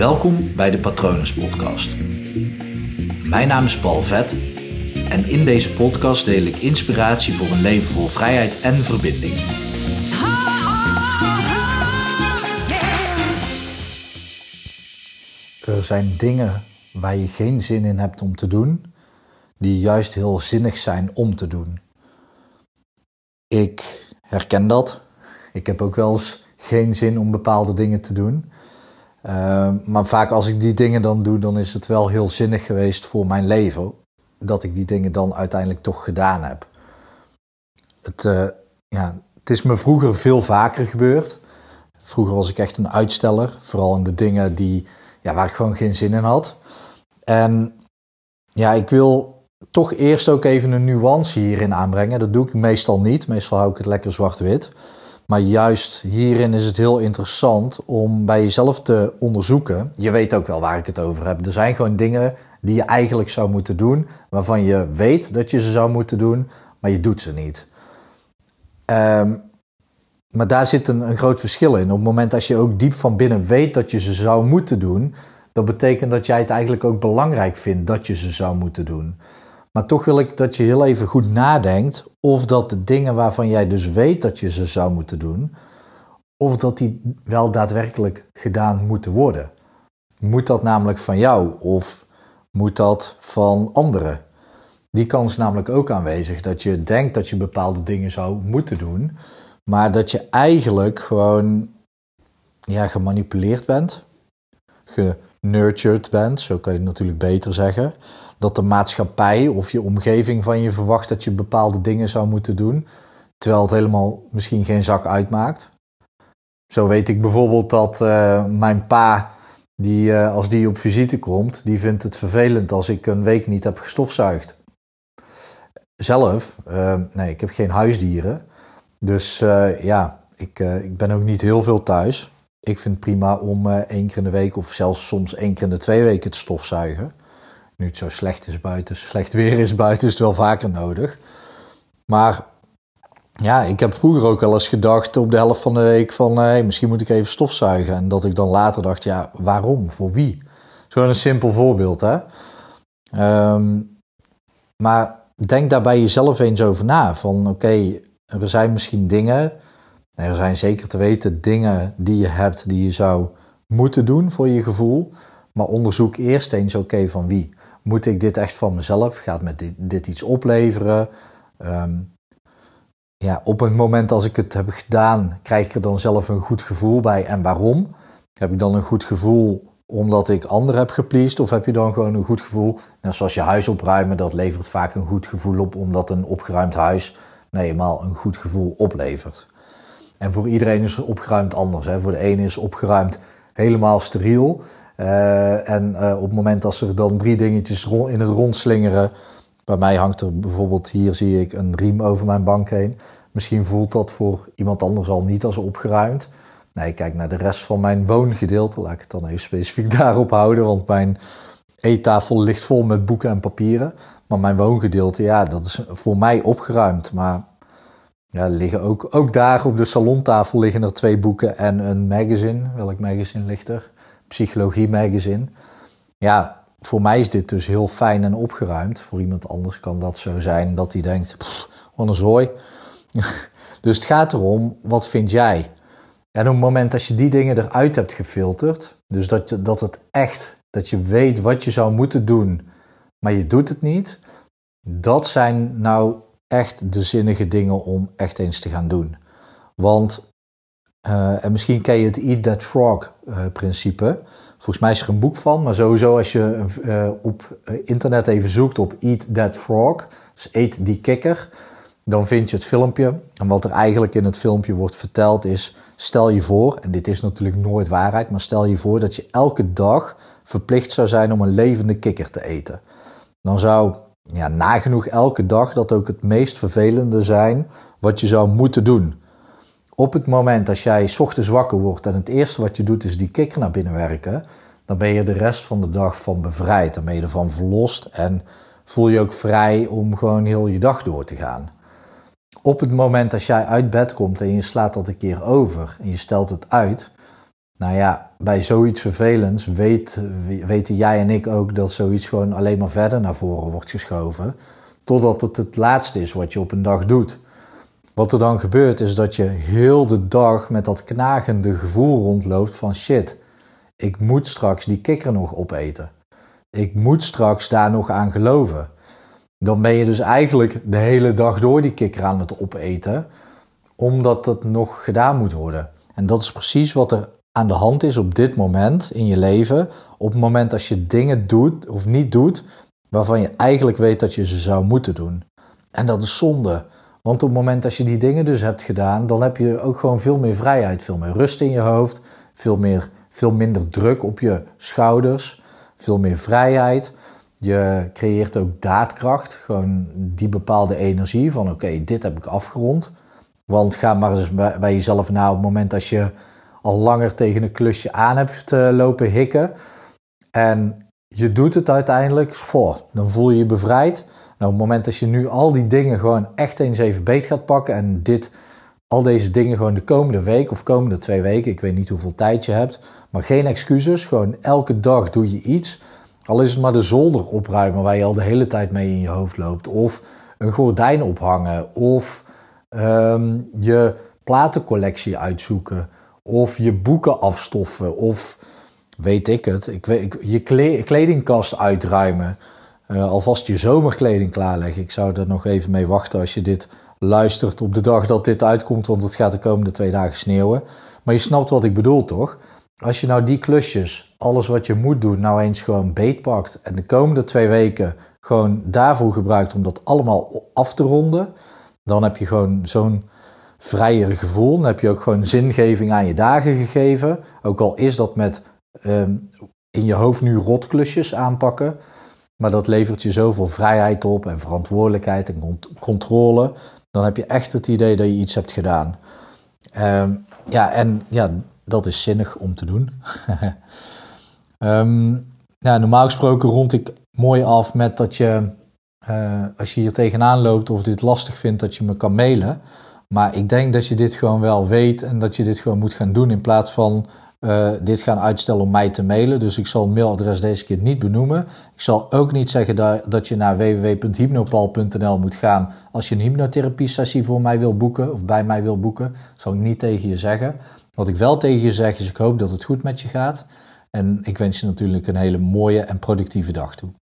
Welkom bij de Patronus Podcast. Mijn naam is Paul Vet en in deze podcast deel ik inspiratie voor een leven vol vrijheid en verbinding. Er zijn dingen waar je geen zin in hebt om te doen, die juist heel zinnig zijn om te doen. Ik herken dat. Ik heb ook wel eens geen zin om bepaalde dingen te doen. Uh, maar vaak als ik die dingen dan doe, dan is het wel heel zinnig geweest voor mijn leven. Dat ik die dingen dan uiteindelijk toch gedaan heb. Het, uh, ja, het is me vroeger veel vaker gebeurd. Vroeger was ik echt een uitsteller. Vooral in de dingen die, ja, waar ik gewoon geen zin in had. En ja, ik wil toch eerst ook even een nuance hierin aanbrengen. Dat doe ik meestal niet. Meestal hou ik het lekker zwart-wit. Maar juist hierin is het heel interessant om bij jezelf te onderzoeken. Je weet ook wel waar ik het over heb. Er zijn gewoon dingen die je eigenlijk zou moeten doen, waarvan je weet dat je ze zou moeten doen, maar je doet ze niet. Um, maar daar zit een, een groot verschil in. Op het moment dat je ook diep van binnen weet dat je ze zou moeten doen, dat betekent dat jij het eigenlijk ook belangrijk vindt dat je ze zou moeten doen. Maar toch wil ik dat je heel even goed nadenkt of dat de dingen waarvan jij dus weet dat je ze zou moeten doen, of dat die wel daadwerkelijk gedaan moeten worden. Moet dat namelijk van jou of moet dat van anderen? Die kans is namelijk ook aanwezig dat je denkt dat je bepaalde dingen zou moeten doen, maar dat je eigenlijk gewoon ja, gemanipuleerd bent, genurtured bent, zo kan je het natuurlijk beter zeggen dat de maatschappij of je omgeving van je verwacht dat je bepaalde dingen zou moeten doen, terwijl het helemaal misschien geen zak uitmaakt. Zo weet ik bijvoorbeeld dat uh, mijn pa, die, uh, als die op visite komt, die vindt het vervelend als ik een week niet heb gestofzuigd. Zelf, uh, nee, ik heb geen huisdieren. Dus ja, ik, ik ben ook niet heel veel thuis. Ik vind het prima om één keer in de week of zelfs soms één keer in de twee weken te stofzuigen nu het zo slecht is buiten, slecht weer is buiten, is het wel vaker nodig. Maar ja, ik heb vroeger ook wel eens gedacht op de helft van de week van hey, misschien moet ik even stofzuigen. En dat ik dan later dacht, ja, waarom? Voor wie? Zo'n een simpel voorbeeld, hè. Um, maar denk daar bij jezelf eens over na. Van oké, er zijn misschien dingen, er zijn zeker te weten dingen die je hebt die je zou moeten doen voor je gevoel. Maar onderzoek eerst eens oké van wie. Moet ik dit echt van mezelf? Gaat me dit, dit iets opleveren? Um, ja, op het moment als ik het heb gedaan, krijg ik er dan zelf een goed gevoel bij. En waarom? Heb ik dan een goed gevoel omdat ik anderen heb gepleased? Of heb je dan gewoon een goed gevoel? Nou, zoals je huis opruimen, dat levert vaak een goed gevoel op, omdat een opgeruimd huis eenmaal een goed gevoel oplevert. En voor iedereen is opgeruimd anders. Hè? Voor de ene is opgeruimd helemaal steriel. Uh, en uh, op het moment dat er dan drie dingetjes in het rond slingeren. Bij mij hangt er bijvoorbeeld, hier zie ik een riem over mijn bank heen. Misschien voelt dat voor iemand anders al niet als opgeruimd. Nee, kijk naar de rest van mijn woongedeelte. Laat ik het dan even specifiek daarop houden. Want mijn eettafel ligt vol met boeken en papieren. Maar mijn woongedeelte, ja, dat is voor mij opgeruimd. Maar ja, liggen ook, ook daar op de salontafel liggen er twee boeken en een magazine. Welk magazine ligt er? Psychologie Magazine. Ja, voor mij is dit dus heel fijn en opgeruimd. Voor iemand anders kan dat zo zijn dat hij denkt, wat een zooi. dus het gaat erom, wat vind jij? En op het moment dat je die dingen eruit hebt gefilterd, dus dat, dat het echt, dat je weet wat je zou moeten doen, maar je doet het niet, dat zijn nou echt de zinnige dingen om echt eens te gaan doen. Want uh, en misschien ken je het Eat That Frog uh, principe. Volgens mij is er een boek van, maar sowieso als je uh, op internet even zoekt op Eat That Frog, dus eet die kikker, dan vind je het filmpje. En wat er eigenlijk in het filmpje wordt verteld is, stel je voor, en dit is natuurlijk nooit waarheid, maar stel je voor dat je elke dag verplicht zou zijn om een levende kikker te eten. Dan zou ja, nagenoeg elke dag dat ook het meest vervelende zijn wat je zou moeten doen op het moment dat jij ochtends wakker wordt en het eerste wat je doet is die kikker naar binnen werken, dan ben je de rest van de dag van bevrijd. Dan ben je ervan verlost en voel je ook vrij om gewoon heel je dag door te gaan. Op het moment dat jij uit bed komt en je slaat dat een keer over en je stelt het uit, Nou ja, bij zoiets vervelends weet, weten jij en ik ook dat zoiets gewoon alleen maar verder naar voren wordt geschoven. Totdat het het laatste is wat je op een dag doet. Wat er dan gebeurt is dat je heel de dag met dat knagende gevoel rondloopt van shit, ik moet straks die kikker nog opeten. Ik moet straks daar nog aan geloven. Dan ben je dus eigenlijk de hele dag door die kikker aan het opeten, omdat het nog gedaan moet worden. En dat is precies wat er aan de hand is op dit moment in je leven. Op het moment als je dingen doet of niet doet waarvan je eigenlijk weet dat je ze zou moeten doen. En dat is zonde. Want op het moment als je die dingen dus hebt gedaan, dan heb je ook gewoon veel meer vrijheid, veel meer rust in je hoofd, veel, meer, veel minder druk op je schouders, veel meer vrijheid. Je creëert ook daadkracht, gewoon die bepaalde energie van oké, dit heb ik afgerond. Want ga maar eens bij jezelf na op het moment als je al langer tegen een klusje aan hebt lopen hikken. En je doet het uiteindelijk, voor, dan voel je je bevrijd. Nou, op het moment dat je nu al die dingen gewoon echt eens even beet gaat pakken en dit, al deze dingen gewoon de komende week of komende twee weken, ik weet niet hoeveel tijd je hebt, maar geen excuses, gewoon elke dag doe je iets. Al is het maar de zolder opruimen waar je al de hele tijd mee in je hoofd loopt, of een gordijn ophangen, of ehm, je platencollectie uitzoeken, of je boeken afstoffen, of weet ik het, ik weet, je kledingkast uitruimen. Uh, alvast je zomerkleding klaarleggen. Ik zou er nog even mee wachten als je dit luistert op de dag dat dit uitkomt, want het gaat de komende twee dagen sneeuwen. Maar je snapt wat ik bedoel, toch? Als je nou die klusjes, alles wat je moet doen, nou eens gewoon beetpakt en de komende twee weken gewoon daarvoor gebruikt om dat allemaal af te ronden, dan heb je gewoon zo'n vrijer gevoel. Dan heb je ook gewoon zingeving aan je dagen gegeven. Ook al is dat met Ehm, in je hoofd nu rotklusjes aanpakken. Maar dat levert je zoveel vrijheid op en verantwoordelijkheid en controle. Dan heb je echt het idee dat je iets hebt gedaan. Ehm, ja, en ja, dat is zinnig om te doen. um, ja, normaal gesproken rond ik mooi af met dat je, uh, als je hier tegenaan loopt of dit lastig vindt, dat je me kan mailen. Maar ik denk dat je dit gewoon wel weet en dat je dit gewoon moet gaan doen in plaats van uh, dit gaan uitstellen om mij te mailen. Dus ik zal het mailadres deze keer niet benoemen. Ik zal ook niet zeggen dat, dat je naar www.hypnopal.nl moet gaan als je een hypnotherapie-sessie voor mij wil boeken of bij mij wil boeken. Dat zal ik niet tegen je zeggen. Wat ik wel tegen je zeg is: ik hoop dat het goed met je gaat. En ik wens je natuurlijk een hele mooie en productieve dag toe.